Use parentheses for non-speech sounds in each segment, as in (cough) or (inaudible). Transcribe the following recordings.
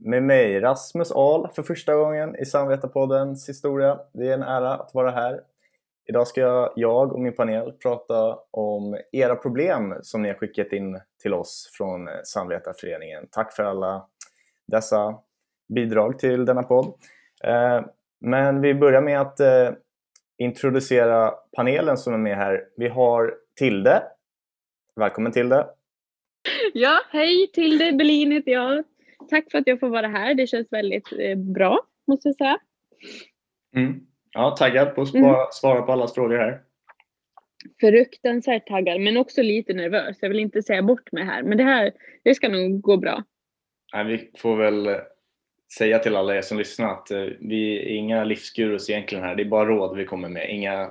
Med mig Rasmus Ahl för första gången i Samvetarpoddens historia. Det är en ära att vara här. Idag ska jag och min panel prata om era problem som ni har skickat in till oss från Samvetarföreningen. Tack för alla dessa bidrag till denna podd. Eh, men vi börjar med att eh, introducera panelen som är med här. Vi har Tilde. Välkommen Tilde! Ja, hej Tilde Berlin heter jag. Tack för att jag får vara här. Det känns väldigt eh, bra, måste jag säga. Mm. Ja, taggad på att svara, mm. svara på allas frågor här. Fruktansvärt taggad, men också lite nervös. Jag vill inte säga bort mig här, men det här det ska nog gå bra. Nej, vi får väl eh, säga till alla er som lyssnar att eh, vi är inga livsgurus egentligen här. Det är bara råd vi kommer med, inga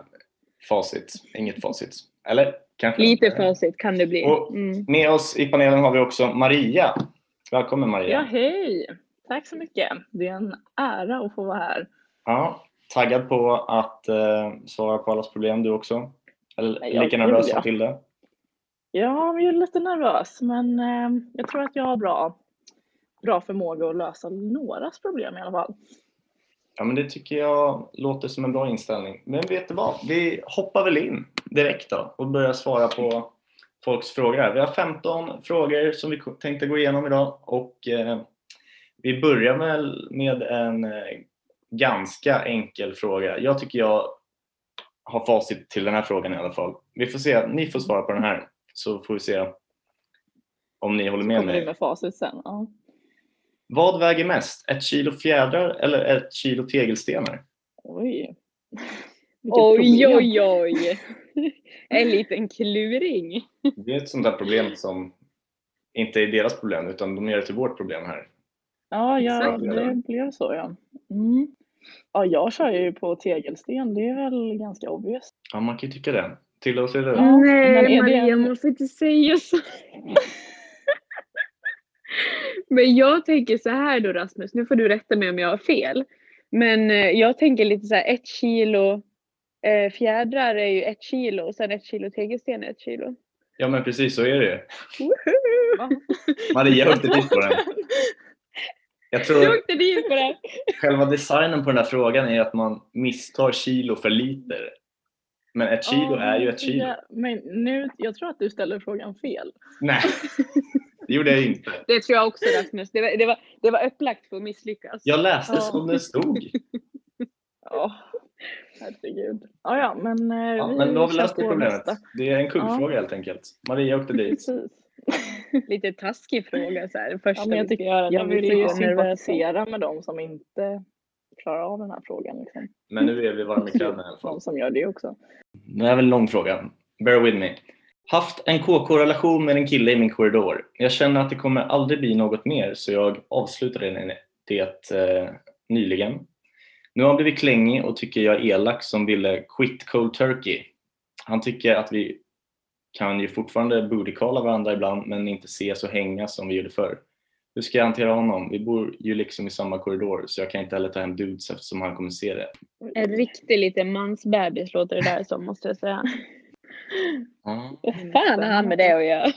facit. Inget facit. Eller? Kanske. Lite facit kan det bli. Mm. Med oss i panelen har vi också Maria. Välkommen Maria. Ja, hej! Tack så mycket. Det är en ära att få vara här. Ja, taggad på att uh, svara på allas problem du också? Eller ja, lika nervös som till det? Ja, jag är lite nervös men uh, jag tror att jag har bra, bra förmåga att lösa någras problem i alla fall. Ja, men det tycker jag låter som en bra inställning. Men vet du vad? Vi hoppar väl in direkt då och börjar svara på folks frågor. Vi har 15 frågor som vi tänkte gå igenom idag och eh, vi börjar väl med en eh, ganska enkel fråga. Jag tycker jag har facit till den här frågan i alla fall. Vi får se, ni får svara på den här så får vi se om ni håller med mig. Kommer med facit sen. Ja. Vad väger mest? Ett kilo fjädrar eller ett kilo tegelstenar? Oj. oj, oj, oj. (laughs) En liten kluring. Det är ett sånt där problem som inte är deras problem utan de gör det till vårt problem här. Ja, ja det blev så ja. Mm. Ja, jag kör ju på tegelsten. Det är väl ganska obvious. Ja, man kan ju tycka det. Till oss är det. Ja, Nej, Maria, det... man får inte säga så. (laughs) Men jag tänker så här då Rasmus, nu får du rätta mig om jag har fel. Men eh, jag tänker lite så här, ett kilo eh, fjädrar är ju ett kilo och sen ett kilo tegelsten är ett kilo. Ja men precis så är det ju. Maria åkte dit på den. Jag tror jag åkte dit på den. Själva designen på den här frågan är att man misstar kilo för liter. Men ett kilo oh, är ju ett kilo. Ja, men nu, jag tror att du ställer frågan fel. Nej. (laughs) Det gjorde jag inte. Det tror jag också Rasmus. Det var, det var, det var upplagt för att misslyckas. Jag läste ja. som det stod. ja, herregud. Ja, ja, men eh, ja, vi Men då har vi löst det problemet. Nästa. Det är en kuggfråga ja. helt enkelt. Maria åkte dit. (laughs) Lite taskig fråga så här. Första ja, men jag, tycker, jag, jag vill ju sympatisera med de som inte klarar av den här frågan. Liksom. Men nu är vi varma i kläderna i alla fall. (laughs) De som gör det också. Det är väl en lång fråga. Bear with me. Haft en KK-relation med en kille i min korridor. Jag känner att det kommer aldrig bli något mer så jag avslutade det eh, nyligen. Nu har han blivit klängig och tycker jag är elak som ville quit cold turkey. Han tycker att vi kan ju fortfarande bootycalla varandra ibland men inte ses och hänga som vi gjorde förr. Hur ska jag hantera honom? Vi bor ju liksom i samma korridor så jag kan inte heller ta hem dudes eftersom han kommer se det. En riktig liten mansbebis låter det där som måste jag säga. Vad fan har han med det att göra?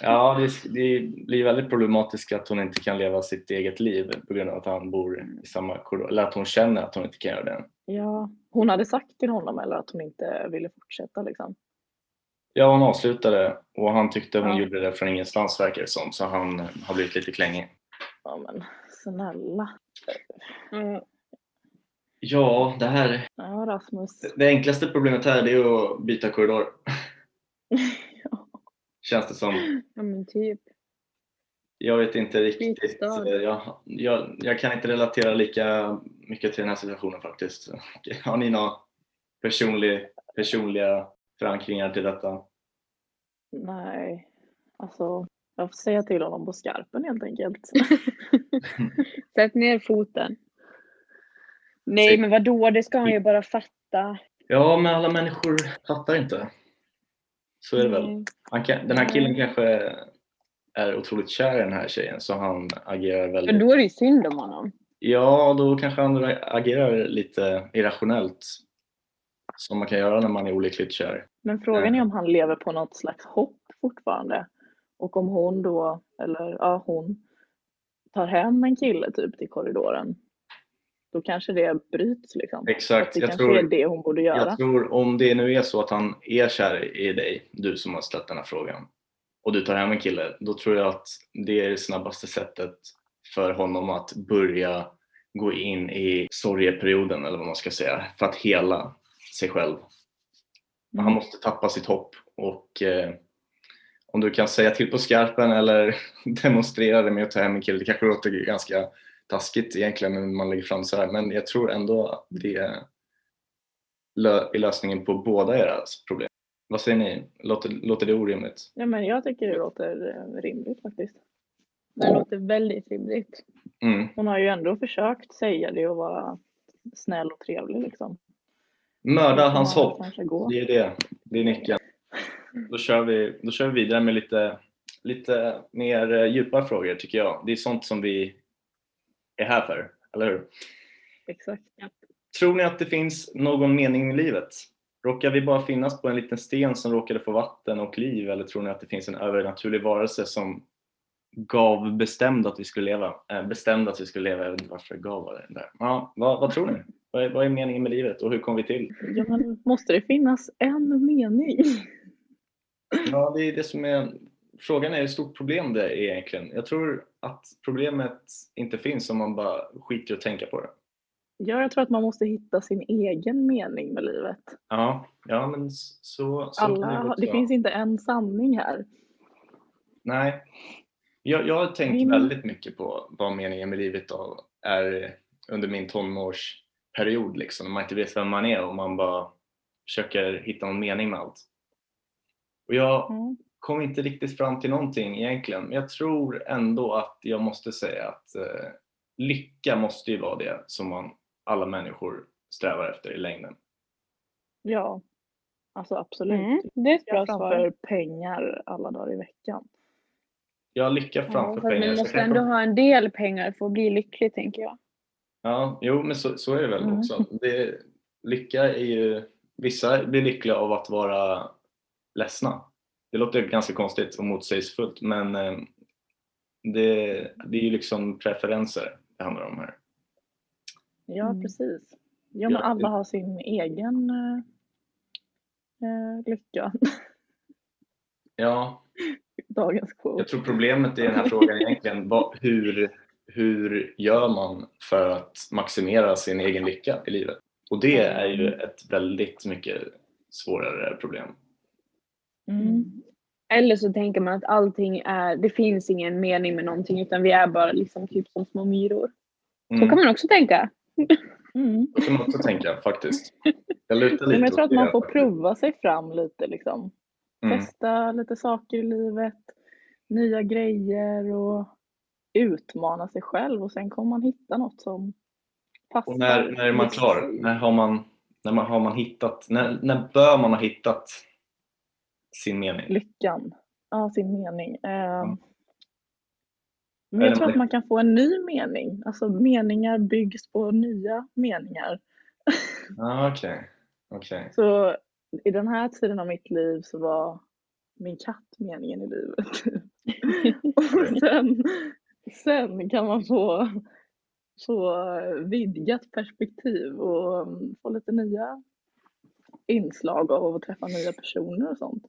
Ja, det, det blir väldigt problematiskt att hon inte kan leva sitt eget liv på grund av att han bor i samma korridor, eller att hon känner att hon inte kan göra det. Ja, hon hade sagt till honom eller att hon inte ville fortsätta liksom? Ja, hon avslutade och han tyckte hon ja. gjorde det från ingenstans verkar det som, så han har blivit lite klängig. Ja men snälla. Mm. Ja, det här... Ja, Rasmus. Det enklaste problemet här är att byta korridor. (laughs) ja. Känns det som. Ja, men typ. Jag vet inte riktigt. Jag, jag, jag kan inte relatera lika mycket till den här situationen faktiskt. (laughs) Har ni några personlig, personliga förankringar till detta? Nej, alltså jag får säga till honom på skarpen helt enkelt. (laughs) Sätt ner foten. Nej, men vadå? Det ska han ju bara fatta. Ja, men alla människor fattar inte. Så är det väl. Kan, den här killen kanske är otroligt kär i den här tjejen så han agerar väldigt... Men då är det ju synd om honom. Ja, då kanske han agerar lite irrationellt. Som man kan göra när man är olyckligt kär. Men frågan är om han lever på något slags hopp fortfarande. Och om hon då, eller ja hon, tar hem en kille typ till korridoren, då kanske det bryts liksom. Exakt. Det Jag kanske tror, är det hon borde göra. jag tror om det nu är så att han är kär i dig, du som har ställt den här frågan, och du tar hem en kille, då tror jag att det är det snabbaste sättet för honom att börja gå in i sorgeperioden eller vad man ska säga, för att hela sig själv. Han Mm. måste tappa sitt hopp och eh, om du kan säga till på skarpen eller (laughs) demonstrera det med att ta hem en kille, det kanske låter ganska taskigt egentligen när man lägger fram så här, men jag tror ändå att det är lö- är lösningen på båda era problem. Vad säger ni? Låter, låter det orimligt? Ja, men jag tycker det låter eh, rimligt faktiskt. Det låter väldigt rimligt. Mm. Hon har ju ändå försökt säga det och vara snäll och trevlig liksom. Mörda hans hopp. Det är det. Det är nyckeln. (laughs) Då kör vi, då kör vi vidare med lite, lite mer eh, djupare frågor tycker jag. Det är sånt som vi är här för, eller hur? Exakt. Tror ni att det finns någon mening med livet? Råkar vi bara finnas på en liten sten som råkade få vatten och liv eller tror ni att det finns en övernaturlig varelse som gav bestämd att vi skulle leva? Eh, bestämde att vi skulle leva, jag vet inte varför jag gav det där. Ja, vad, vad tror ni? Vad är, vad är meningen med livet och hur kom vi till? Ja, men måste det finnas en mening? Ja, det är det som är Frågan är hur stort problem det är egentligen. Jag tror att problemet inte finns om man bara skiter i att tänka på det. Ja, jag tror att man måste hitta sin egen mening med livet. Ja, ja men så, så det Alla, det vara. finns inte en sanning här. Nej. Jag, jag har tänkt Min- väldigt mycket på vad meningen med livet är under min tonårsperiod. Liksom, man inte vet vem man är och man bara försöker hitta någon mening med allt. Och jag Mm. Kom inte riktigt fram till någonting egentligen. Men jag tror ändå att jag måste säga att eh, lycka måste ju vara det som man, alla människor strävar efter i längden. Ja, alltså absolut. Mm, det är ett bra svar. framför pengar alla dagar i veckan. Jag lycka Ja, framför fast pengar. man måste ändå ha en del pengar för att bli lycklig tänker jag. Ja, jo men så, så är det väl Mm. också. Det, lycka är ju, vissa blir lyckliga av att vara ledsna. Det låter ganska konstigt och motsägelsefullt men eh, det, det är ju liksom preferenser det handlar om här. Ja, Mm. precis. Ja, men alla har sin egen eh, eh, lycka. (laughs) Ja, Dagens quote. jag tror problemet i den här frågan egentligen vad, hur, hur gör man för att maximera sin egen lycka i livet? Och det är ju ett väldigt mycket svårare problem. Mm. Eller så tänker man att allting är, det finns ingen mening med någonting utan vi är bara liksom typ som små myror. Så Mm. kan man också tänka. Mm. Så kan man också tänka faktiskt. (laughs) Jag lutar Men lite jag tror att man får prova sig fram lite liksom. Mm. Testa lite saker i livet, nya grejer och utmana sig själv och sen kommer man hitta något som passar. Och när, när är man klar? När har man, när man, har man hittat, när, när bör man ha hittat sin mening? Lyckan. Ja, sin mening. Eh, Ja. Men jag tror att man kan få en ny mening. Alltså meningar byggs på nya meningar. (laughs) Ah, Okej, okej. Så i den här tiden av mitt liv så var min katt meningen i livet. (laughs) (laughs) och sen, sen kan man få, få vidgat perspektiv och mm, få lite nya inslag av att träffa nya personer och sånt.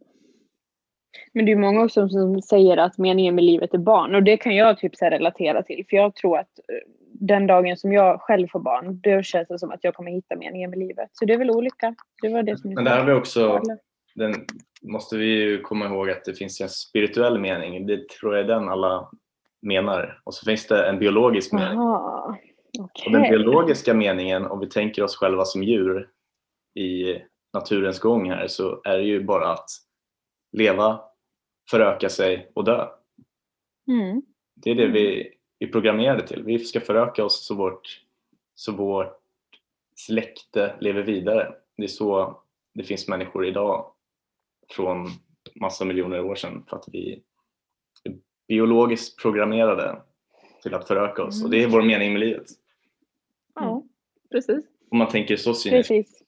Men det är många också som säger att meningen med livet är barn och det kan jag typ så relatera till för jag tror att eh, den dagen som jag själv får barn då känns det som att jag kommer hitta meningen med livet. Så det är väl olika. Det var det som Men där har vi också, den måste vi ju komma ihåg att det finns en spirituell mening. Det tror jag är den alla menar. Och så finns det en biologisk mening. Aha. Och den biologiska meningen, om vi tänker oss själva som djur i naturens gång här, så är det ju bara att leva, föröka sig och dö. Mm. Det är det vi är programmerade till. Vi ska föröka oss så vårt, så vårt släkte lever vidare. Det är så det finns människor idag från massa miljoner år sedan för att vi är biologiskt programmerade till att föröka oss och det är vår mening med livet. Ja, precis. Om man tänker så cyniskt. Precis.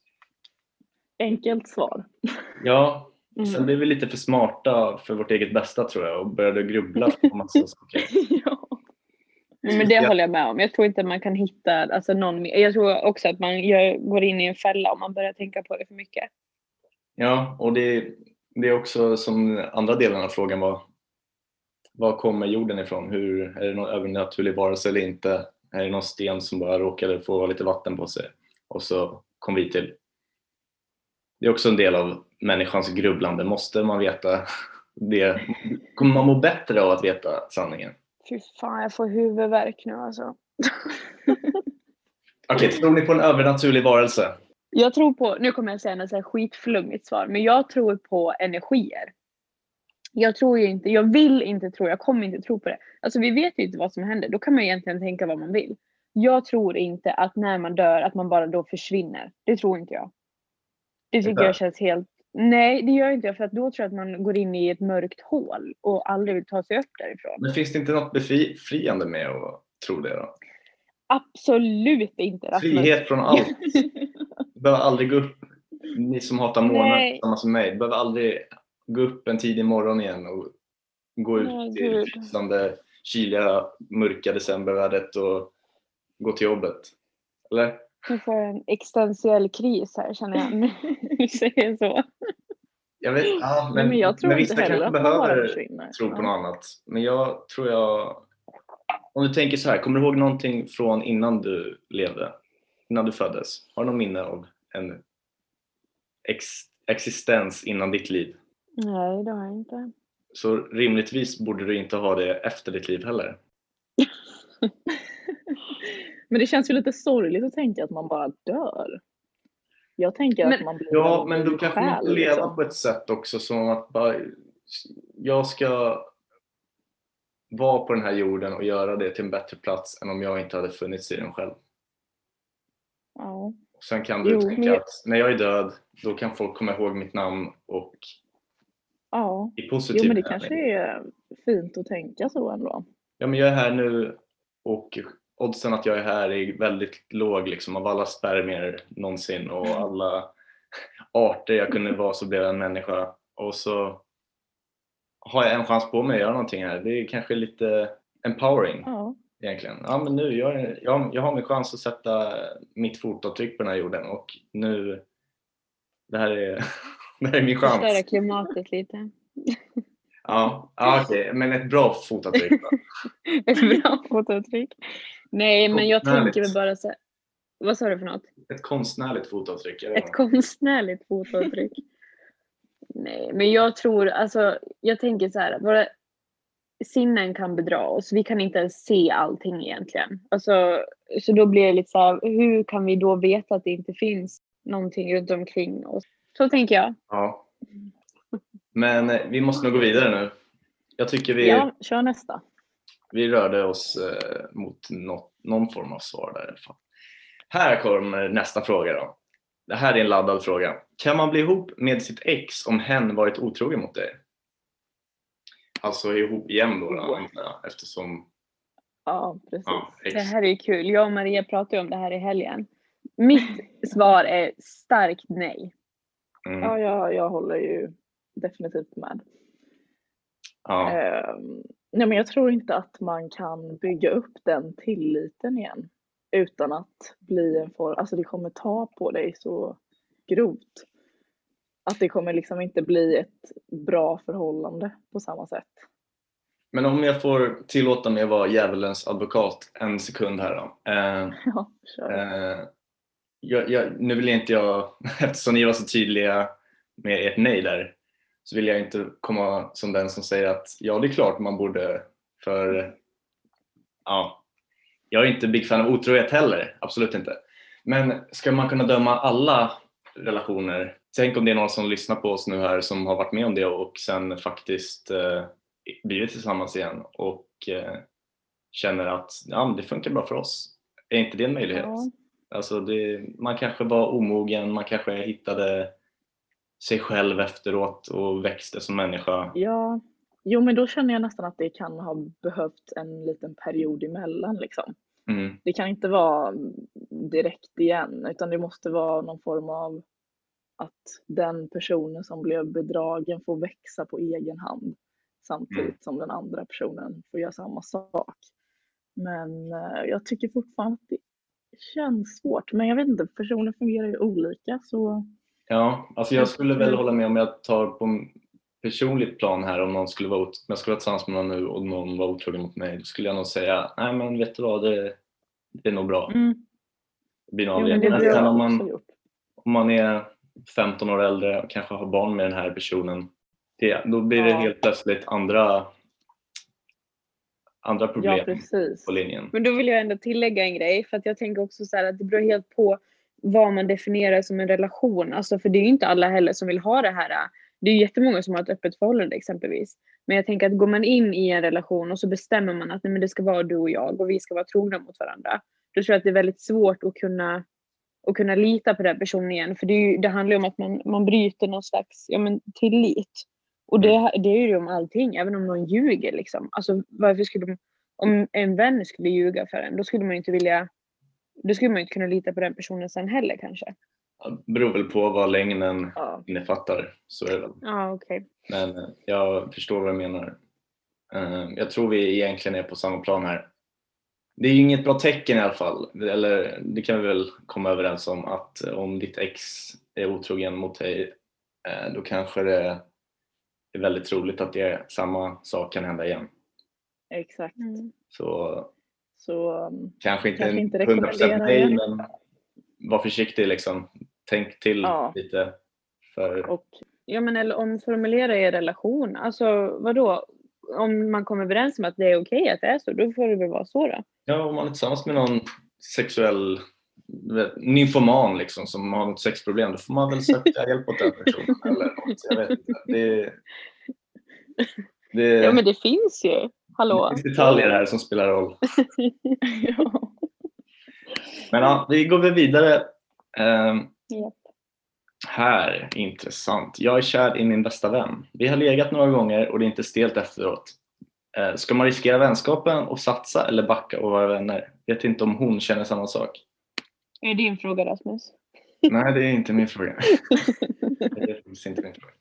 Enkelt svar. Ja, Mm. sen blev vi lite för smarta för vårt eget bästa tror jag och började grubbla (laughs) på massa saker. ja. Men det håller jag med om. Jag tror inte man kan hitta alltså, någon. Jag tror också att man gör, går in i en fälla om man börjar tänka på det för mycket. Ja, och det, det är också som andra delen av frågan var var kommer jorden ifrån? Hur, är det någon övernaturlig varelse eller inte? Är det någon sten som bara råkade få lite vatten på sig? Och så kom vi till. Det är också en del av människans grubblande. Måste man veta (laughs) det? Kommer man må bättre av att veta sanningen? Fy fan, jag får huvudvärk nu alltså. (laughs) Okej, tror ni på en övernaturlig varelse? Jag tror på, nu kommer jag säga något här skitflummigt svar, men jag tror på energier. Jag tror ju inte, jag vill inte tro, jag kommer inte tro på det. Alltså vi vet ju inte vad som händer, då kan man egentligen tänka vad man vill. Jag tror inte att när man dör att man bara då försvinner. Det tror inte jag. Det tycker jag känns helt, nej det gör inte jag för att då tror jag att man går in i ett mörkt hål och aldrig vill ta sig upp därifrån. Men finns det inte något befriande med att tro det då? Absolut inte Rasmus. Frihet från allt. Du (laughs) behöver aldrig gå upp, ni som hatar månen tillsammans med mig, du behöver aldrig gå upp en tidig morgon igen och gå ut Nej, i fristande, kyliga, mörka decembervädret och gå till jobbet. Eller? Nu får en existentiell kris här känner jag (laughs) när du säger så. Jag vet, ja, Men, men jag tror inte vissa heller kanske behöver tro på Ja. något annat. Men jag tror jag... Om du tänker så här, kommer du ihåg någonting från innan du levde? Innan du föddes? Har du något minne av en ex existens innan ditt liv? Nej, det har jag inte. Så rimligtvis borde du inte ha det efter ditt liv heller. (laughs) Men det känns ju lite sorgligt att tänka att man bara dör. Jag tänker att Men- man blir Ja, en men då kanske man inte leva liksom. på ett sätt också som att bara, jag ska vara på den här jorden och göra det till en bättre plats än om jag inte hade funnits i den själv. Ja. Sen kan du Jo, tänka men- att när jag är död, då kan folk komma ihåg mitt namn och ja. i positiv Jo men det mening. kanske är fint att tänka så ändå. Ja, men jag är här nu och oddsen att jag är här är väldigt låg liksom av alla spermier någonsin och alla arter jag kunde vara så blev jag en människa och så har jag en chans på mig att göra någonting här. Det är kanske lite empowering Ja. egentligen. Ja, men nu, jag, jag, jag har min chans att sätta mitt fotavtryck på den här jorden och nu, det här är, (laughs) det här är min chans. Förstöra klimatet lite. Ja, ja okej, men ett bra fotavtryck då. (laughs) Ett bra fotavtryck. Nej, men jag tänker väl bara så här- Vad sa du för något? Ett konstnärligt fotavtryck. Ett inte. konstnärligt fotavtryck. Nej, men jag tror, alltså, jag tänker så här, våra sinnen kan bedra oss. Vi kan inte ens se allting egentligen. Alltså, så då blir det lite så här, hur kan vi då veta att det inte finns någonting runt omkring oss? Så tänker jag. Ja. Men eh, vi måste nog gå vidare nu. Jag tycker vi, ja, kör nästa. Vi rörde oss eh, mot något, någon form av svar där i alla fall. Här kommer nästa fråga då. Det här är en laddad fråga. Kan man bli ihop med sitt ex om hen varit otrogen mot dig? Alltså ihop igen då, då eftersom Ja, precis. ja. Det här är kul. Jag och Maria pratade ju om det här i helgen. Mitt svar är starkt nej. Mm, Ja, jag, jag håller ju definitivt med. ja. Ehm, nej, men jag tror inte att man kan bygga upp den tilliten igen utan att bli en form, alltså det kommer ta på dig så grovt. Att det kommer liksom inte bli ett bra förhållande på samma sätt. Men om jag får tillåta mig att vara djävulens advokat en sekund här då. Eh, (laughs) Ja, kör. Eh, jag, jag, nu vill inte jag, (laughs) eftersom ni var så tydliga med ert nej där, så vill jag inte komma som den som säger att ja, det är klart man borde, för ja, jag är inte big fan av otrohet heller, absolut inte. Men ska man kunna döma alla relationer? Tänk om det är någon som lyssnar på oss nu här som har varit med om det och sen faktiskt eh, blivit tillsammans igen och eh, känner att ja, det funkar bra för oss. Är inte det en möjlighet? Ja. Alltså det, man kanske var omogen, man kanske hittade sig själv efteråt och växte som människa. ja, jo men då känner jag nästan att det kan ha behövt en liten period emellan liksom. Mm. Det kan inte vara direkt igen utan det måste vara någon form av att den personen som blev bedragen får växa på egen hand samtidigt Mm. som den andra personen får göra samma sak. Men eh, jag tycker fortfarande att det känns svårt. Men jag vet inte, personer fungerar ju olika så Ja, alltså jag skulle väl hålla med om jag tar på personligt plan här om någon skulle vara, om jag skulle vara tillsammans med någon nu och någon var otrogen mot mig, då skulle jag nog säga nej men vet du vad, det, det är nog bra. mm. Det blir nog jo, men sen om man, om man är 15 år äldre och kanske har barn med den här personen, det, då blir det Ja. helt plötsligt andra, andra Ja, problem precis. på linjen. Men då vill jag ändå tillägga en grej för att jag tänker också så här att det beror helt på vad man definierar som en relation. Alltså för det är ju inte alla heller som vill ha det här. Det är ju jättemånga som har ett öppet förhållande exempelvis. Men jag tänker att går man in i en relation och så bestämmer man att nej, men det ska vara du och jag och vi ska vara trogna mot varandra. Då tror jag att det är väldigt svårt att kunna, att kunna lita på den personen igen. För det, ju, det handlar ju om att man, man bryter någon slags ja, men, tillit. Och det, det är ju om allting, även om någon ljuger. Liksom. Alltså, varför skulle de, om en vän skulle ljuga för en, då skulle man ju inte vilja då skulle man ju inte kunna lita på den personen sen heller kanske. Det beror väl på vad längden Ja. innefattar, så är det väl. Ja, okej. Men eh, jag förstår vad du menar. Eh, Jag tror vi egentligen är på samma plan här. Det är ju inget bra tecken i alla fall, eller det kan vi väl komma överens om att eh, om ditt ex är otrogen mot dig då kanske det är väldigt troligt att det är samma sak kan hända igen. Exakt. Mm. Så Så um, kanske inte Kanske inte 100% rekommendera nej men var försiktig liksom. Tänk till Ja. lite. För och Ja, men eller omformulera er relation. Alltså vadå? Om man kommer överens om att det är okej att det är så, då får det väl vara så då. Ja, om man är tillsammans med någon sexuell vet, nymfoman liksom, som har något sexproblem, då får man väl söka hjälp åt den personen. Eller något. Jag vet inte. Det, (laughs) det, Ja, men det finns ju. Hallå? det finns detaljer här som spelar roll. (laughs) ja. Men ja, vi går väl vidare. Ehm, Japp. här, intressant. Jag är kär i min bästa vän. Vi har legat några gånger och det är inte stelt efteråt. Eh, ska man riskera vänskapen och satsa eller backa och vara vänner? Vet inte om hon känner samma sak. Är det din fråga Rasmus? (laughs) Nej, det är inte min fråga. (laughs) Det är inte min fråga.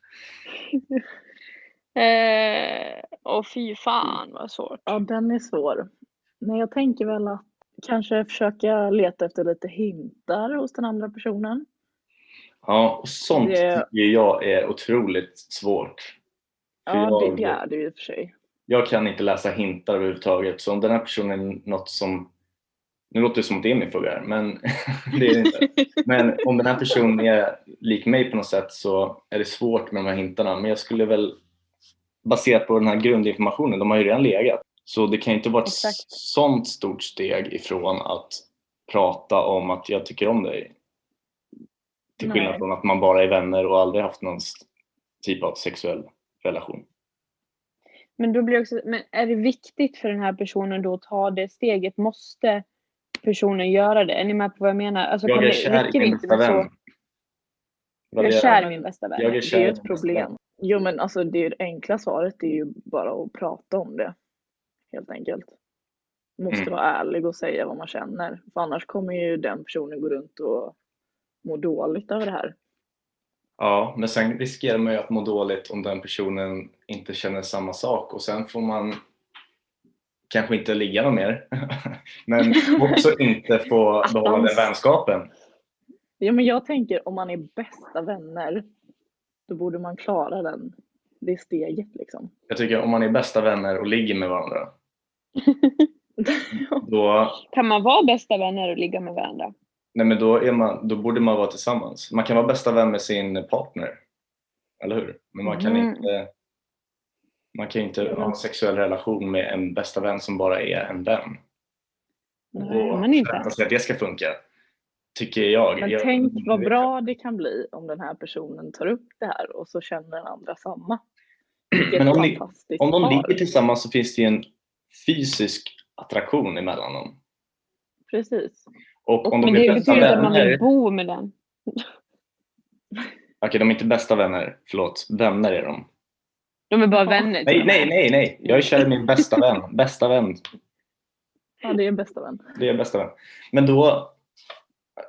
Eh, och fy fan vad svårt. ja, den är svår. Men jag tänker väl att kanske försöka leta efter lite hintar hos den andra personen. Ja, och sånt Det- tycker jag är otroligt svårt. För Ja, det, jag, det är det ju i och för sig. jag kan inte läsa hintar överhuvudtaget. Så om den här personen är något som... Nu låter det som att det är min fråga men (laughs) det är det inte. Men om den här personen är lik mig på något sätt så är det svårt med de här hintarna. Men jag skulle väl, baserat på den här grundinformationen, de har ju redan legat. Så det kan ju inte vara ett Exakt. sånt stort steg ifrån att prata om att jag tycker om dig. Till skillnad Nej. från att man bara är vänner och aldrig haft någon typ av sexuell relation. Men då blir det också, men är det viktigt för den här personen då att ta det steget? Måste personen göra det? Är ni med på vad jag menar? Alltså, Jag är det, kär i det min bästa vän. så? Jag är det- kär i min bästa vän. Jag är Det kär är ju min ett problem. Jo men alltså det, enkla svaret är ju bara att prata om det. Helt enkelt. Måste Mm. vara ärlig och säga vad man känner. För annars kommer ju den personen gå runt och må dåligt över det här. Ja, men sen riskerar man ju att må dåligt om den personen inte känner samma sak och sen får man kanske inte ligga någon mer (laughs) men också inte få behålla den vänskapen. Ja men jag tänker om man är bästa vänner då borde man klara den, det steget liksom. Jag tycker om man är bästa vänner och ligger med varandra (laughs) då, Kan man vara bästa vänner och ligga med varandra? nej men då, är man, då borde man vara tillsammans. Man kan vara bästa vän med sin partner, eller hur? Men man kan Mm. inte man kan inte ha en sexuell relation med en bästa vän som bara är en vän. Nej, och men inte. sig att det ska funka. Tycker jag. Men jag tänk vad bra det kan bli om den här personen tar upp det här och så känner den andra samma. (clears throat) Men om ni- Om de ligger tillsammans så finns det ju en fysisk attraktion emellan dem. Precis. Och om de Men är det betyder inte att man vänner... vill bo med den. (laughs) Okej, de är inte bästa vänner. Förlåt. Vänner är de. De är bara vänner. Nej, nej, nej, nej. Jag är kär i min bästa vän. Bästa vän. Ja, det är en bästa vän. Det är bästa vän. Men då...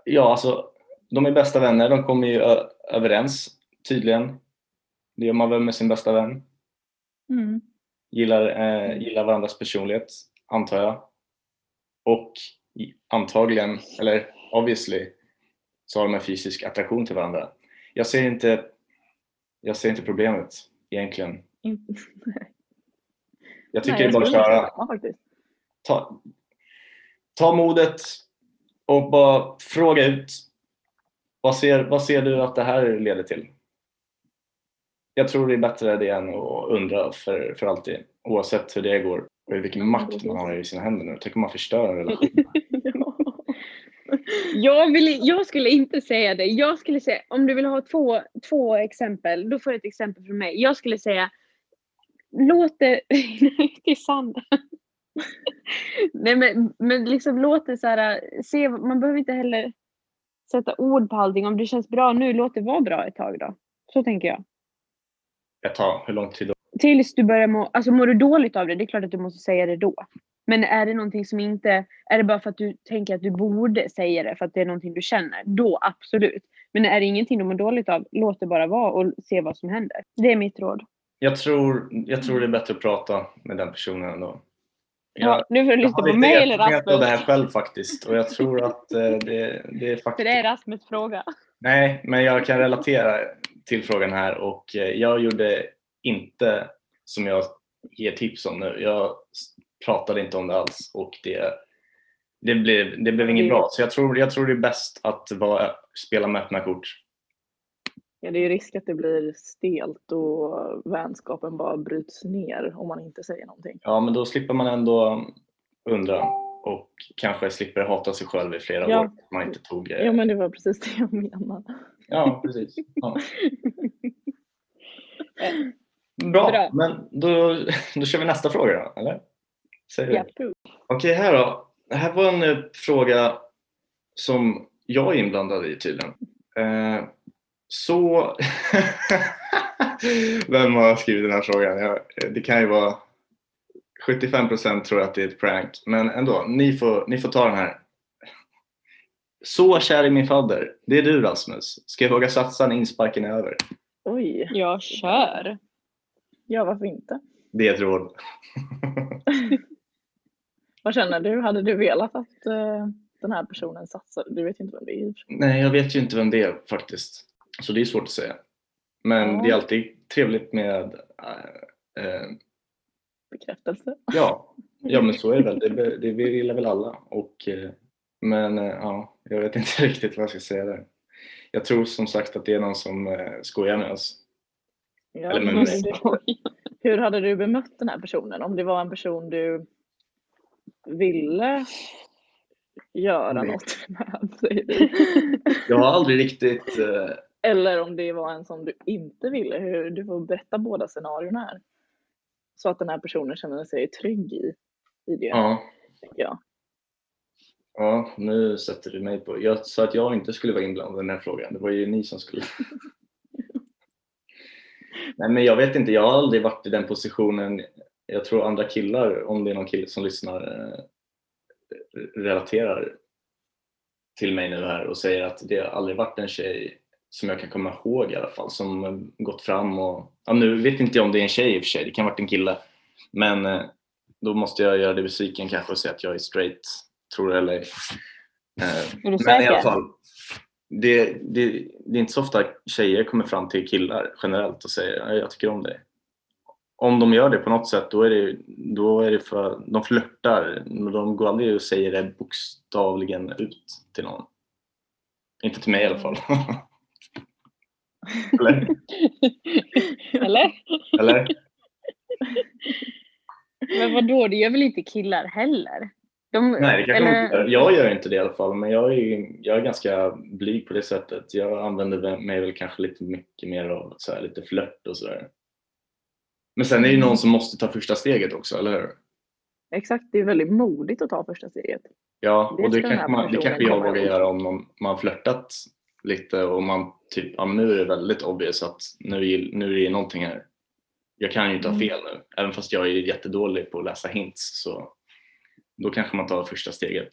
Ja, alltså. De är bästa vänner. De kommer ju överens, tydligen. Det gör man väl med sin bästa vän. Mm. Gillar, eh, gillar varandras personlighet, antar jag. och antagligen, eller obviously, så har de en fysisk attraktion till varandra. Jag ser inte, jag ser inte problemet egentligen. Jag tycker Nej, det är bara att köra. Ta, ta modet och bara fråga ut. Vad ser, vad ser du att det här leder till? Jag tror det är bättre det än att undra för, för alltid. Oavsett hur det går och vilken makt man har i sina händer nu. Tänk om man förstör (laughs) en relation. Ja. Jag, vill, jag skulle inte säga det. Jag skulle säga, om du vill ha två, två exempel, då får du ett exempel från mig. Jag skulle säga, låt det (laughs) till sand. Nej men, men liksom låt det så här, se, man behöver inte heller sätta ord på allting. Om det känns bra nu, låt det vara bra ett tag då. Så tänker jag. Ett tag, hur lång tid då? Tills du börjar må, alltså mår du dåligt av det, det är klart att du måste säga det då. Men är det någonting som inte, är det bara för att du tänker att du borde säga det för att det är någonting du känner, då absolut. Men är det ingenting du mår dåligt av, låt det bara vara och se vad som händer. Det är mitt råd. Jag tror, jag tror det är bättre att prata med den personen ändå. Ja, nu får du Jag lyssna på mig eller erfarenhet av det här Rasmus. själv faktiskt och jag (laughs) tror att eh, det, det är För faktiskt... det är Rasmus fråga. Nej, men jag kan relatera till frågan här och eh, jag gjorde inte som jag ger tips om nu. Jag pratade inte om det alls och det, det, blev, det blev inget bra. Så jag tror, jag tror det är bäst att vara, spela med öppna kort. Ja, det är ju risk att det blir stelt och vänskapen bara bryts ner om man inte säger någonting. Ja, men då slipper man ändå undra och kanske slipper hata sig själv i flera Ja. år. Man inte tog... eh, Ja, men det var precis det jag menade. Ja, precis. Ja. (laughs) Bra, Bra. men då, då kör vi nästa fråga då, eller? Säger Ja. Okej, här då. Det här var en eh, fråga som jag är inblandad i tydligen. Eh, så... (laughs) Vem har skrivit den här frågan? Jag, det kan ju vara 75% tror att det är ett prank, men ändå. Ni får, ni får ta den här. Så kär i min fadder. Det är du Rasmus. Ska jag våga satsa när insparken är över? Oj, Jag kör. ja varför inte? Det är ett råd. (laughs) Vad känner du? Hade du velat att eh, den här personen satsade? Du vet ju inte vem det är. Nej, jag vet ju inte vem det är faktiskt. Så det är svårt att säga. Men Ja. det är alltid trevligt med äh, äh, Bekräftelse. Ja, (laughs) ja men så är det väl. Det, det vill väl alla. Och, eh, men ja, jag vet inte (laughs) riktigt vad jag ska säga där. Jag tror som sagt att det är någon som skojar med oss. Ja, Eller med mig. Hur hade du bemött den här personen? Om det var en person du ville göra Nej. något med, vi. Jag har aldrig riktigt Eller om det var en som du inte ville. Hur, du får berätta båda scenarierna här. Så att den här personen känner sig trygg i, i det, ja, jag. ja, nu sätter du mig på. Jag sa att jag inte skulle vara inblandad i den här frågan. Det var ju ni som skulle. (laughs) Nej, men jag vet inte. Jag har aldrig varit i den positionen. Jag tror andra killar, om det är någon kille som lyssnar, eh, relaterar till mig nu här och säger att det har aldrig varit en tjej som jag kan komma ihåg i alla fall som eh, gått fram och ja, nu vet inte jag om det är en tjej i och för sig, det kan ha varit en kille men eh, då måste jag göra det besviken kanske och säga att jag är straight, tror det eller ej. Eh, men i säker? alla fall, det, det, det är inte så ofta tjejer kommer fram till killar generellt och säger "Ja, jag tycker om dig. Om de gör det på något sätt då är det, då är det för de flörtar. men De går aldrig och säger det bokstavligen ut till någon. Inte till mig i alla fall. (laughs) Eller? (laughs) Eller? Eller? Men vadå, det gör väl inte killar heller? De, Nej, det kanske eller- inte. Jag gör inte det i alla fall, men jag är, jag är ganska blyg på det sättet. Jag använder mig väl kanske lite mycket mer av så här, lite flört och sådär. Men sen är det ju någon som måste ta första steget också, eller hur? Exakt, det är väldigt modigt att ta första steget. Ja, Det och det den kanske, man, det kanske jag vågar göra om man, man flörtat lite och man typ, ja men nu är det väldigt obvious att nu, är- nu är det någonting här. Jag kan ju inte ha Mm. fel nu, även fast jag är jättedålig på att läsa hints så då kanske man tar första steget.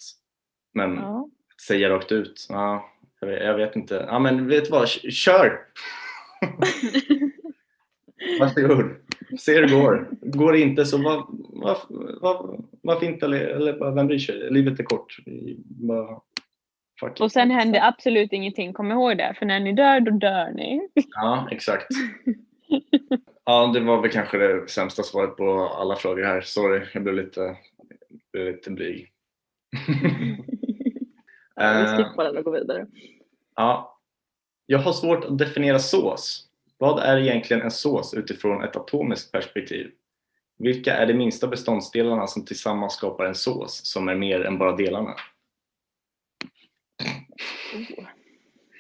Men Ja. säga rakt ut, ja, jag, vet, jag vet inte. Ja men vet du vad, kör! (laughs) Varsågod. Se hur det går. Går det inte så vad, vad, vad, varför inte? Eller, eller vem bryr sig? Livet är kort. Bara, it. Och sen händer absolut ingenting, kom ihåg det. För när ni dör, då dör ni. Ja, exakt. (laughs) Ja, det var väl kanske det sämsta svaret på alla frågor här. Sorry, jag blev lite, blev lite blyg. (laughs) Ja, vi Eh. skippar den och går vidare. Ja. Jag har svårt att definiera sås. Vad är egentligen en sås utifrån ett atomiskt perspektiv? Vilka är de minsta beståndsdelarna som tillsammans skapar en sås som är mer än bara delarna? Oh.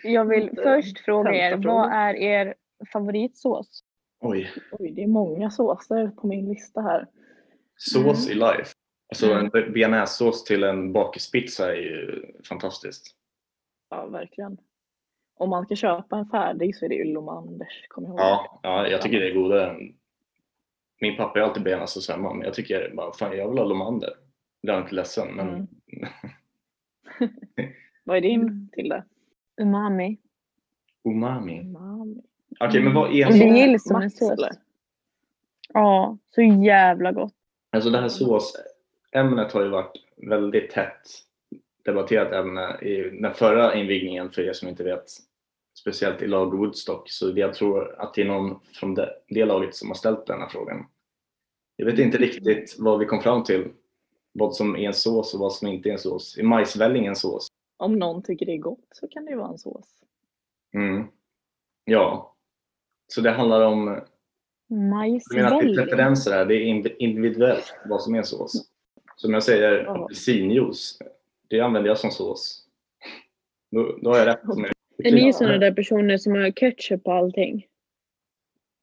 Jag vill först fråga er, vad är er favoritsås? Oj, Oj, det är många såser på min lista här. sås i life. Alltså Mm. en bearnaisesås till en bakispizza är ju fantastiskt. Ja, verkligen. Om man ska köpa en färdig så är det ju Lomanders, kommer jag ihåg. Ja, ja, jag tycker det är godare än... Min pappa är alltid bearnaisesås hemma, men jag tycker bara, fan jag vill ha Lomander. Jag är inte ledsen, men Mm. (laughs) Vad är din Mm. till det? Umami. umami. Umami. Okej, men vad är en Det sås? gills som en sås. Ja, så jävla gott. Alltså det här såsämnet har ju varit väldigt tätt debatterat ämne i den förra invigningen för er som inte vet. Speciellt i lag Woodstock. Så jag tror att det är någon från det, det laget som har ställt den här frågan. Jag vet inte riktigt vad vi kom fram till. Vad som är en sås och vad som inte är en sås. Är majsvälling en sås? Om någon tycker det är gott så kan det ju vara en sås. Mm. Ja. Så det handlar om det Majsvälling. preferenser här, det är individuellt vad som är sås. Som jag säger, apelsinjuice, det använder jag som sås. Då, då har jag rätt. Som (laughs) är, ni sådana där personer som har ketchup på allting?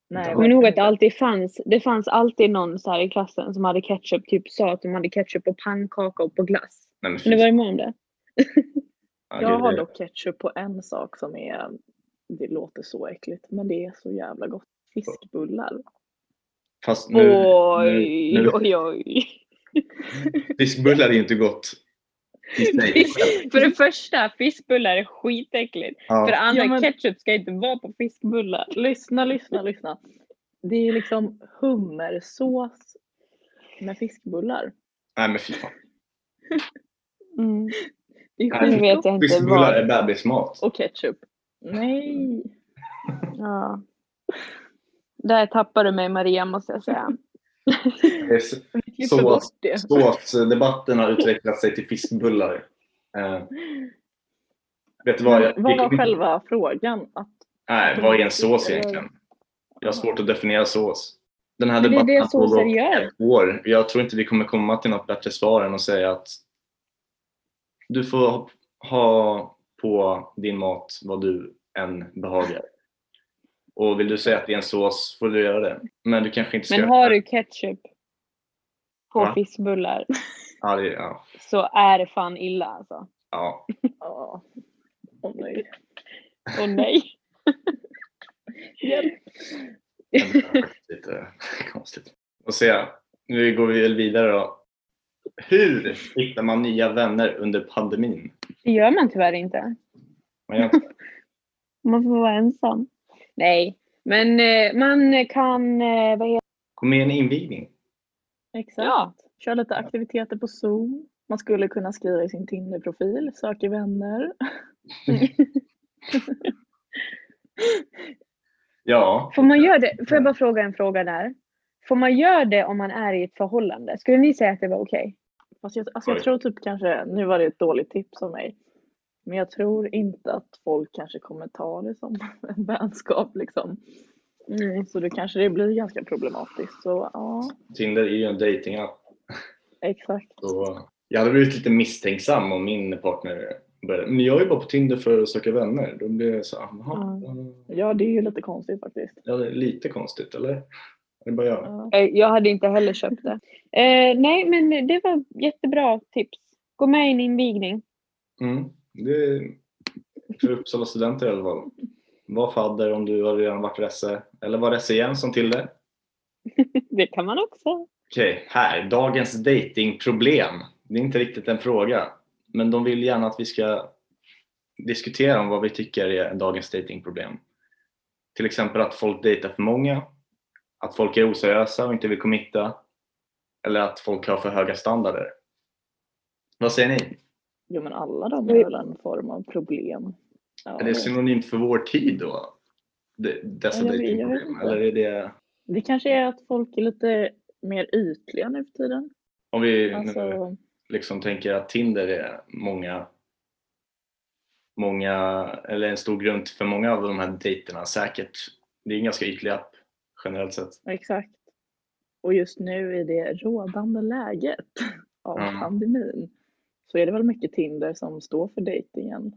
Nej. Kommer ni ihåg att det alltid fanns, det fanns alltid någon så här i klassen som hade ketchup, typ sa att de hade ketchup på pannkaka och på glass. Nej, men ni varit med om det? Fan, Jag har dock ketchup på en sak som är, det låter så äckligt, men det är så jävla gott. Fiskbullar. Fast nu, oj, nu, nu, oj, oj. fiskbullar är inte gott. (laughs) För det första, fiskbullar är skitäckligt. För det Ja, andra, Ja, men- ketchup ska inte vara på fiskbullar. Lyssna, lyssna, lyssna. Det är liksom hummersås med fiskbullar. nej men fy fan. Mm. Nu vet jag inte Fiskbullar är vad. bebismat. Och ketchup. Nej. (laughs) Ja. Där tappar du mig Maria måste jag säga. Såsdebatten har utvecklat sig till fiskbullar. Eh, vet du vad? Jag, vad var själva frågan? Att, Nej, vad är en sås egentligen? Jag har svårt att definiera sås. Den här Men det är debatten gör. ett år. Jag tror inte vi kommer komma till något bättre svar än att säga att du får ha på din mat vad du än behagar. Och vill du säga att det är en sås får du göra det. Men du kanske inte ska... Men har du ketchup på Va? fiskbullar Ja, det, ja, (laughs) så är det fan illa alltså. ja. (laughs) ja. Åh nej. Åh nej. (laughs) Hjälp. Det är faktiskt lite konstigt. Och se, nu går vi väl vidare då. Hur hittar man nya vänner under pandemin? Det gör man tyvärr inte. Man gör inte Man får vara ensam. Nej, men eh, man kan, eh, vad heter Gå med i en invigning. Exakt. Ja. Kör lite aktiviteter på Zoom. Man skulle kunna skriva i sin Tinder-profil, söker vänner. (laughs) Ja. Får man göra det? Får jag bara fråga en fråga där? Får man göra det om man är i ett förhållande? Skulle ni säga att det var okej? Fast jag, alltså jag tror typ kanske, nu var det ett dåligt tips av mig. Men jag tror inte att folk kanske kommer ta det som (laughs) en vänskap liksom. Nej. Så då kanske det blir ganska problematiskt. Så ja, Tinder är ju en datingapp. exakt. Så jag hade blivit lite misstänksam om min partner började. Men jag är bara på Tinder för att söka vänner. Då blir det så här, jaha, Ja, det är ju lite konstigt faktiskt. ja, det är lite konstigt eller? Det är bara jag. Ja. Jag hade inte heller köpt det. (laughs) Eh, nej, men det var jättebra tips. Gå med i en invigning. Mm. Det är för Uppsala studenter i alla fall. Var fadder om du har redan varit resse. Eller var resse igen som till det. (laughs) Det kan man också. Okej, här. Dagens datingproblem. Det är inte riktigt en fråga. Men de vill gärna att vi ska diskutera om vad vi tycker är dagens datingproblem. Till exempel att folk dejtar för många. Att folk är oseriösa och inte vill committa. Eller att folk har för höga standarder. Vad säger ni? Jo men alla de är väl en form av problem. Ja, Är det synonymt för vår tid då? De- Dessa dejtingproblem? Eller är det, Det kanske är att folk är lite mer ytliga nu för tiden. om vi nu Alltså, liksom tänker att Tinder är många, många, eller en stor grund för många av de här dejterna säkert. Det är en ganska ytlig app generellt sett. exakt. Och just nu i det rådande läget (laughs) av Mm. pandemin så är det väl mycket Tinder som står för dejtingen.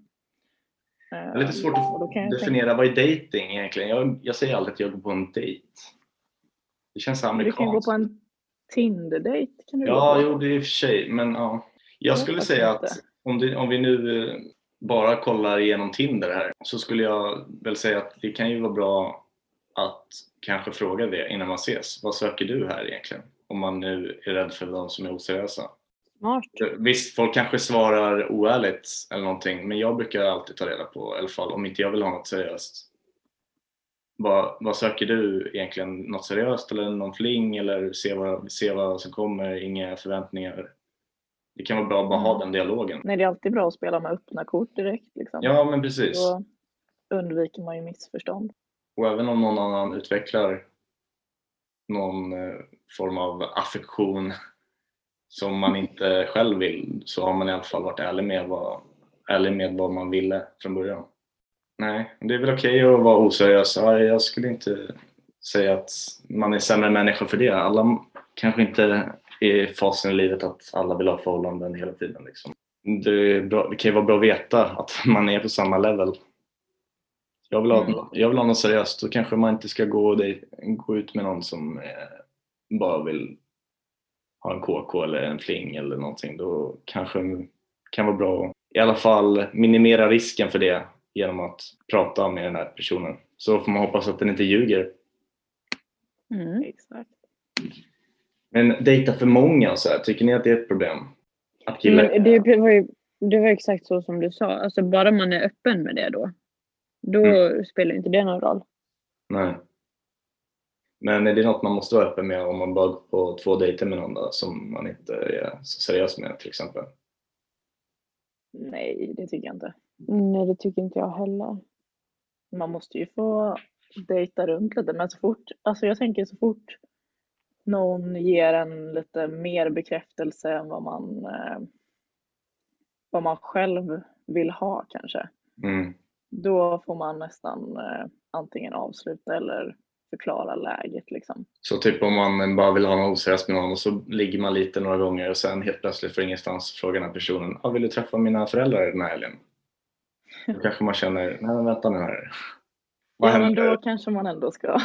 Det är lite svårt då kan att definiera vad är dating egentligen. Jag, jag säger alltid att jag går på en dejt. Det känns tänka- Du kan gå amerikanskt. på en Tinder-dejt. Kan du Ja, jo det är i och för sig, men ja. Jag Jag skulle säga inte. att om, det, om vi nu eh, bara kollar igenom Tinder här så skulle jag väl säga att det kan ju vara bra att kanske fråga det innan man ses. Vad söker du här egentligen? Om man nu är rädd för de som är oseriösa. Smart. Visst, folk kanske svarar oärligt eller någonting, men jag brukar alltid ta reda på, i alla fall om inte jag vill ha något seriöst. Vad, vad söker du egentligen? Något seriöst eller någon fling eller se vad, se vad som kommer, inga förväntningar? Det kan vara bra att bara ha Mm. den dialogen. Nej, det är alltid bra att spela med öppna kort direkt. Liksom. Ja, men precis. Då undviker man ju missförstånd. Och även om någon annan utvecklar någon eh, form av affektion som man inte själv vill så har man i alla fall varit ärlig med vad, ärlig med vad man ville från början. Nej, det är väl okej att vara oseriös. Jag skulle inte säga att man är sämre människa för det. Alla kanske inte är i fasen i livet att alla vill ha förhållanden hela tiden. Liksom. Det, bra, det kan ju vara bra att veta att (laughs) man är på samma level. Jag vill ha, Mm. jag vill ha något seriöst. Då kanske man inte ska gå, dej- gå ut med någon som eh, bara vill ha en KK eller en fling eller någonting. Då kanske det kan vara bra att i alla fall minimera risken för det genom att prata med den här personen. Så får man hoppas att den inte ljuger. Mm. Exakt. Men dejta för många och så här, tycker ni att det är ett problem? Att killar... Men det var ju det var exakt så som du sa. Alltså bara man är öppen med det då. Då Mm. spelar inte det någon roll. Nej. Men är det något man måste vara öppen med om man bara går på två dejter med någon då, som man inte är så seriös med till exempel? Nej, det tycker jag inte. Nej, det tycker inte jag heller. Man måste ju få dejta runt lite, men så fort, alltså jag tänker så fort någon ger en lite mer bekräftelse än vad man, eh, vad man själv vill ha kanske, Mm. Då får man nästan eh, antingen avsluta eller förklara läget liksom. Så typ om man bara vill ha något oseriöst med någon och så ligger man lite några gånger och sen helt plötsligt från ingenstans frågar den här personen ah, vill du träffa mina föräldrar den här helgen? (laughs) Då kanske man känner, nej men vänta nu här. Vad Ja, men då kanske man ändå ska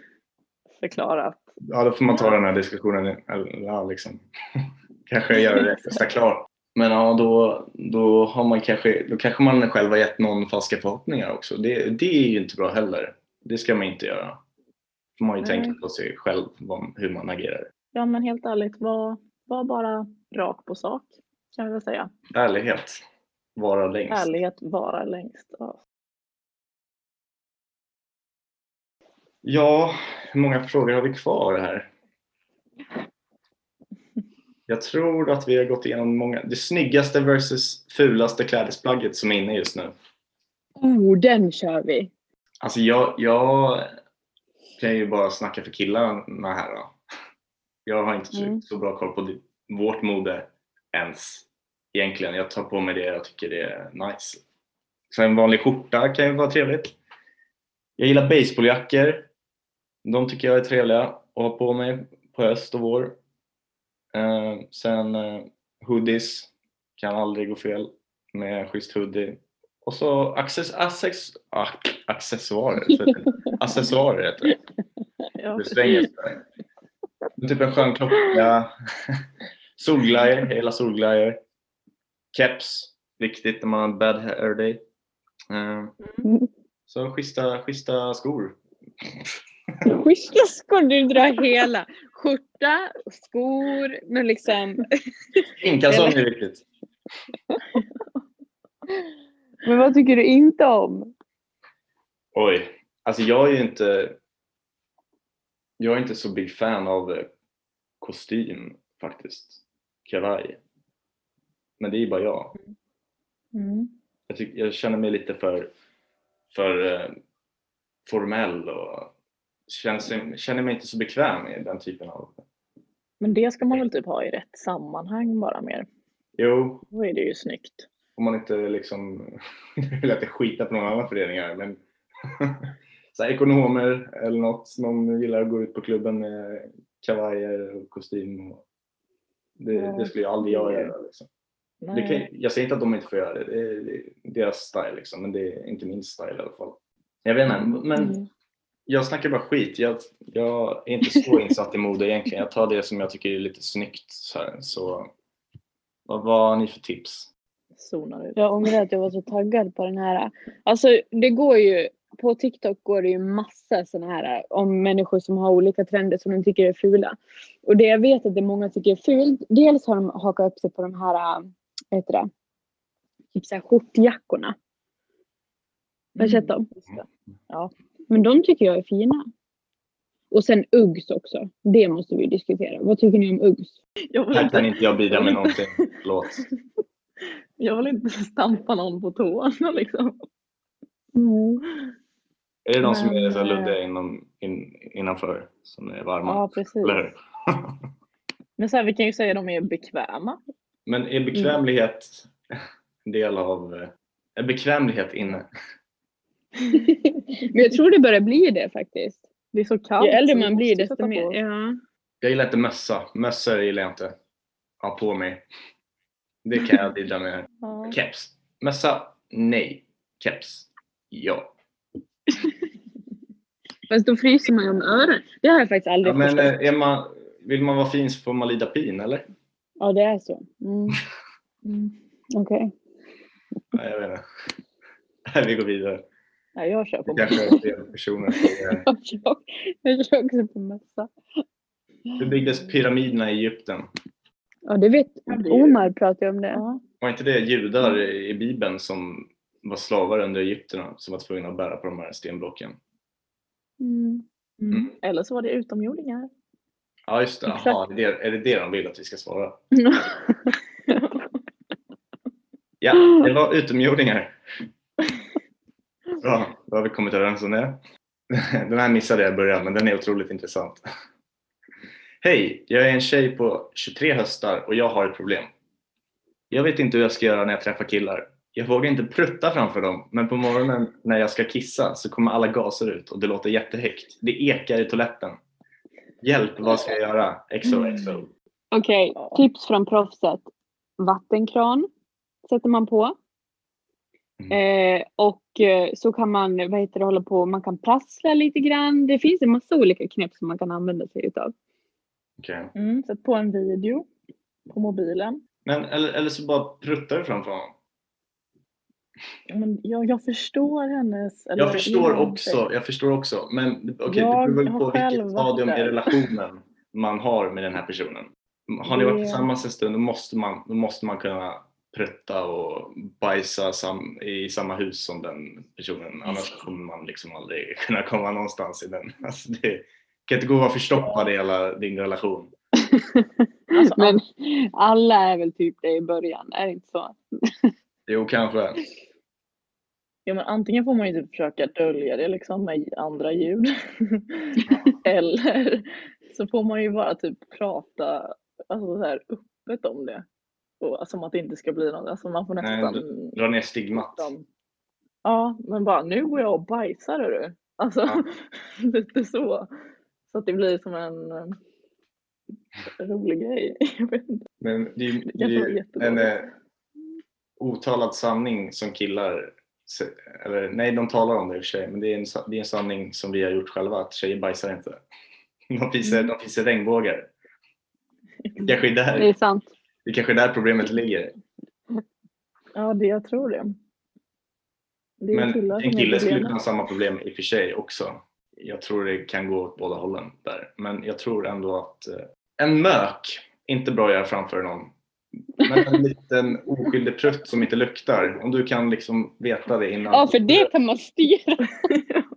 (laughs) förklara att Ja, då får man ta den här diskussionen, eller, ja, liksom. (laughs) kanske göra det extra klart. Men ja, då, då, har man kanske, då kanske man själv har gett någon falska förhoppningar också. Det, det är ju inte bra heller. Det ska man inte göra. man ju Nej. tänka på sig själv, vad, hur man agerar. Ja men helt ärligt, var, var bara rak på sak kan vi väl säga. Ärlighet, vara längst. Ärlighet vara längst. Ja. Ja, hur många frågor har vi kvar här? Jag tror att vi har gått igenom många. Det snyggaste versus fulaste klädesplagget som är inne just nu. Oh, den kör vi! Alltså jag, jag kan ju bara snacka för killarna här då. Jag har inte Mm. så bra koll på vårt mode ens egentligen. Jag tar på mig det jag tycker det är nice. Så en vanlig skjorta kan ju vara trevligt. Jag gillar baseballjackor. De tycker jag är trevliga att ha på mig på höst och vår. Eh, sen eh, hoodies kan aldrig gå fel med schysst hoodie. Och så access, access, ah, accessoarer. (laughs) accessoarer heter det. Det svänger Typ en skön klocka. (laughs) Solglajjor, gillar solglajjor. Keps, viktigt när man har en bad hair day. Eh, Så schyssta, schyssta skor. Schyssta skor, du drar hela. Skjorta, skor, men liksom. Skinkalsonger är viktigt. (laughs) Men vad tycker du inte om? Oj, alltså jag är ju inte Jag är inte så big fan av eh, kostym faktiskt. Kavaj. Men det är ju bara jag. Mm. Jag, tyck, jag känner mig lite för, för eh, formell och känner, känner mig inte så bekväm i den typen av... Men det ska man väl typ ha i rätt sammanhang bara mer. Jo, Då är det ju snyggt. om man inte liksom (laughs) vill att det skita på någon annan förening här, men (laughs) så här, ekonomer eller något, någon gillar att gå ut på klubben med kavajer och kostym. Och det, Ja, det skulle ju aldrig jag göra. Liksom. Kan, jag säger inte att de inte får göra det, det är, det är deras style liksom, men det är inte min style i alla fall. Jag vet inte, men Mm. Jag snackar bara skit. Jag, jag är inte så (laughs) insatt i mode egentligen. Jag tar det som jag tycker är lite snyggt. Så, här. så vad, vad har ni för tips? Zonar ut. Jag ångrar att jag var så taggad på den här. Alltså det går ju, på TikTok går det ju massa sådana här om människor som har olika trender som de tycker är fula. Och det jag vet att det många tycker är fult, dels har de hakat upp sig på de här, vad heter det, typ så här skjortjackorna. Har du sett dem? Just det. Ja. Men de tycker jag är fina. Och sen Uggs också. Det måste vi diskutera. Vad tycker ni om Uggs? Jag, vill Här kan inte, jag bidra med någonting. Förlåt. (laughs) jag vill inte stampa någon på tårna liksom. Är det de som är så eh, luddiga inom, in, innanför som är varma? Ja, precis. (laughs) Men så här, vi kan ju säga att de är bekväma. Men är bekvämlighet en del av... Är bekvämlighet inne? Men jag tror det börjar bli det faktiskt. Det är så kallt. Ju äldre man blir desto mer. Ja. Jag gillar inte mössa. Mössor gillar jag inte. Ha på mig. Det kan jag bidra med. (laughs) Ja. Keps. Mössa? Nej. Keps? Ja. (laughs) Fast då fryser man ju om öronen. Det har jag faktiskt ja aldrig men förstått. eh, är man, vill man vara fin så får man lida pin, eller? Ja, det är så. Mm. (laughs) Mm. Okej. Nej, jag vet inte. Vi går vidare. Ja, jag kör på Det kanske är fel personer. (laughs) Jag kör jag kör också på mössa. Hur byggdes pyramiderna i Egypten? Ja, det vet Omar pratar ju om det. Ja. Var inte det judar i Bibeln som var slavar under egyptierna som var tvungna att bära på de här stenblocken? Mm. Mm. Eller så var det utomjordingar. Ja, just det. Jaha, är det, är det det de vill att vi ska svara? (laughs) Ja, det var utomjordingar. Bra, då har vi kommit överens om det. (laughs) Den här missade jag i början, men den är otroligt intressant. Hej, jag är en tjej på 23 höstar och jag har ett problem. Jag vet inte hur jag ska göra när jag träffar killar. Jag vågar inte prutta framför dem, men på morgonen när jag ska kissa så kommer alla gaser ut och det låter jättehögt. Det ekar i toaletten. Hjälp, vad ska jag göra? XOXO. Okej, Ja. tips från proffset. Vattenkran sätter man på. Mm. Eh, och eh, så kan man, vad heter det, hålla på, man kan prassla lite grann. Det finns en massa olika knep som man kan använda sig utav. Okej. Mm. Sätt på en video på mobilen. Men, eller, eller så bara pruttar du framför honom. Men jag, jag förstår hennes... eller Jag förstår också, jag förstår också. Men okej, Jag det beror på vilket stadium i relationen man har med den här personen. Har ni varit tillsammans en stund då måste man, då måste man kunna prutta och bajsa sam, i samma hus som den personen. Annars kommer man liksom aldrig (laughs) kunna komma någonstans i den. Alltså det kan inte gå att vara förstoppad i hela din relation. (laughs) Alltså, Men alla är väl typ det i början, är det inte så? (laughs) Jo, kanske. Ja, men antingen får man ju typ försöka dölja det liksom med andra ljud. Eller så får man ju bara typ prata alltså så här öppet om det. Och, som att det inte ska bli något. Alltså man får Nej, nästan... Dra ner stigmat. Ja, men bara nu går jag och bajsar hörru. Alltså Ja. (laughs) lite så. Så att det blir som en eh, rolig grej. (laughs) Jag vet inte. Men det är, Det kanske är en eh, otalad sanning som killar, eller nej de talar om det i och för sig, men det är, en, det är en sanning som vi har gjort själva att tjejer bajsar inte. (laughs) De fiser, Mm. de fiser regnbågar. Det kanske är Det är sant. Det kanske är där problemet ligger. Ja, det, jag tror det. Det är Men en är kille skulle kunna ha samma problem i och för sig också. Jag tror det kan gå åt båda hållen där. Men jag tror ändå att eh, en mök, inte bra att göra framför någon Men en liten oskyldig prutt som inte luktar. Om du kan liksom veta det innan. Ja, för det kan man styra.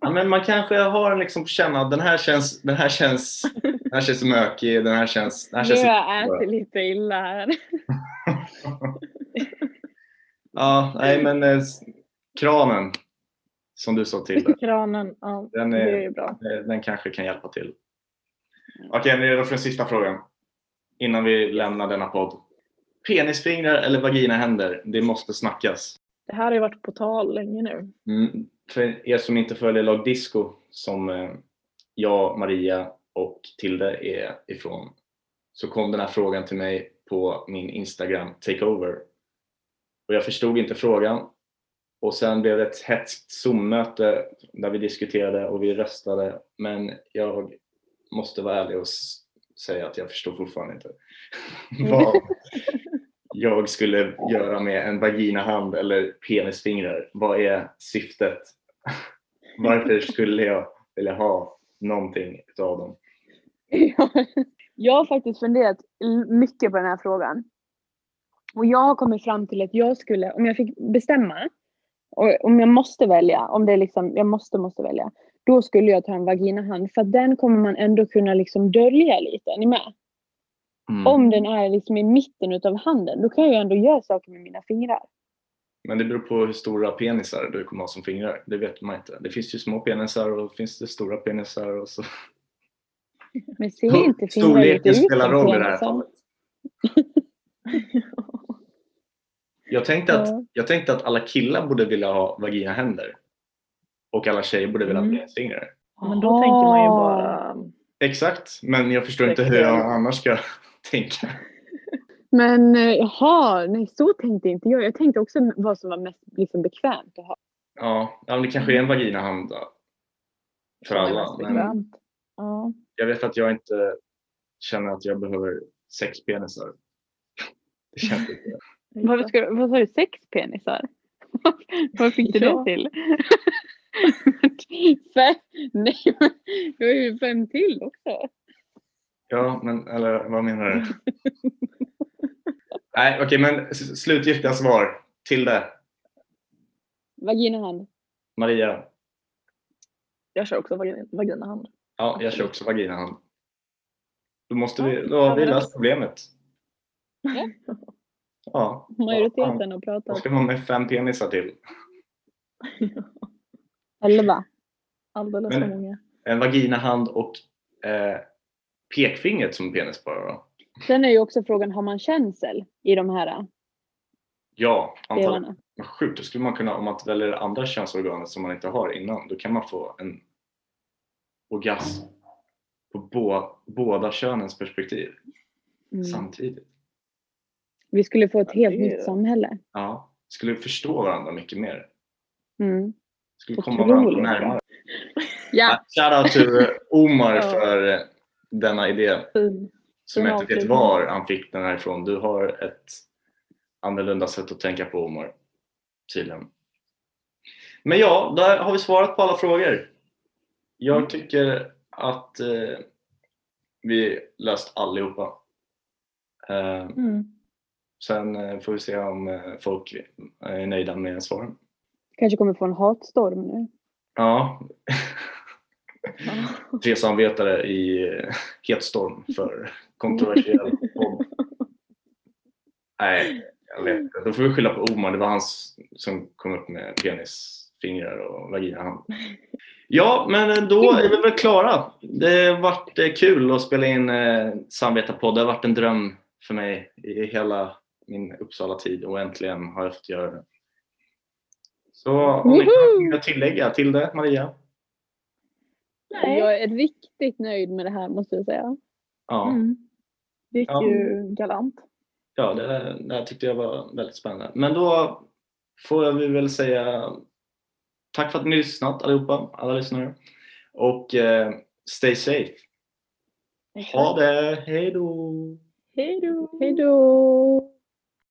Ja, men man kanske har liksom känna att den här känns, den här känns, den här känns mökig, den här känns... Den här Nu känns har jag ätit lite illa här. (laughs) ja, nej men eh, kranen som du sa till, Kranen, ja, den, det är, är bra. eh, den kanske kan hjälpa till. Okej, är ni redo för den sista frågan? Innan vi lämnar denna podd. Penisfingrar eller vaginahänder? Det måste snackas. Det här har ju varit på tal länge nu. Mm. För er som inte följer Lag Disco som eh, jag, Maria och Tilde är ifrån så kom den här frågan till mig på min Instagram takeover. Och jag förstod inte frågan. Och sen blev det ett hetskt Zoom-möte där vi diskuterade och vi röstade. Men jag måste vara ärlig och säga att jag förstår fortfarande inte (laughs) vad (laughs) jag skulle göra med en vaginahand eller penisfingrar. Vad är syftet? (laughs) Varför skulle jag vilja ha någonting utav dem? (laughs) Jag har faktiskt funderat mycket på den här frågan. Och jag har kommit fram till att jag skulle, om jag fick bestämma, och om jag måste välja, om det är liksom, jag måste, måste välja, då skulle jag ta en vaginahand. För att den kommer man ändå kunna liksom dölja lite, är ni med? Mm. Om den är liksom i mitten utav handen, då kan jag ju ändå göra saker med mina fingrar. Men det beror på hur stora penisar du kommer ha som fingrar. Det vet man inte. Det finns ju små penisar och finns det stora penisar. Och så. (laughs) Men ser inte Storleken spelar roll i det här fallet. Jag tänkte, att, Ja. jag tänkte att alla killar borde vilja ha vaginahänder. Och alla tjejer borde vilja ha Mm. penisfingrar. Men då tänker man ju bara Exakt, men jag förstår inte hur jag annars ska tänka. Men eh, jaha, nej så tänkte inte jag. Jag tänkte också vad som var mest liksom, bekvämt att ha. Ja, ja men det kanske är en vaginahand då. För alla. Men. Ja. jag vet att jag inte känner att jag behöver sex penisar. Det känns inte. (laughs) Vad, ska, du- vad sa du, sex penisar? (laughs) vad fick du Ja. det till? (laughs) fem, nej, men du har ju fem till också. Ja, men eller vad menar du? (laughs) Nej, okej, men s- slutgiltiga svar. Till det. Vaginahand. Maria. Jag kör också vagin- vaginahand. Ja, jag kör också vaginahand. Då måste vi, Ja, då har vi löst problemet. Ja. Ja. Majoriteten har Vad pratat. ska man med fem penisar till? (laughs) Elva. Alldeles Men- för många. En vaginahand och eh, pekfingret som penis bara då? Sen är ju också frågan, har man känsel i de här äh, Ja, antagligen. Vad sjukt, då skulle man kunna, om man väljer det andra könsorganet som man inte har innan, då kan man få en orgasm på bå, båda könens perspektiv Mm. samtidigt. Vi skulle få ett Ja, helt nytt samhälle. Ja, skulle förstå varandra mycket mer. Mm. Skulle komma varandra närmare. Ja, Shoutout till Omar för eh, denna idé. Fin. Som jag inte vet var han fick den här ifrån. Du har ett annorlunda sätt att tänka på Omar. Tydligen. Men ja, där har vi svarat på alla frågor. Jag Mm. tycker att eh, vi löst allihopa. Eh, Mm. sen eh, får vi se om eh, folk är nöjda med svaren. kanske kommer få en hatstorm nu. Ja. (laughs) tre samvetare i eh, hetstorm för kontroversiell podd. Nej, jag vet inte. Då får vi skylla på Omar. Det var han som kom upp med penisfingrar och vaginahand. Ja, men då är vi väl klara. Det har varit eh, kul att spela in eh, Samvetarpodd. Det har varit en dröm för mig i hela min Uppsala-tid och äntligen har jag fått göra det. Så om ni har att tillägga till det, Maria? Nej. Jag är riktigt nöjd med det här måste jag säga. Ja. Mm. Det gick Ja. ju galant. Ja, det, det här tyckte jag var väldigt spännande. Men då får vi väl säga tack för att ni lyssnat allihopa, alla lyssnare. Och eh, stay safe. Ha det, hej då! Hej då! Hej då!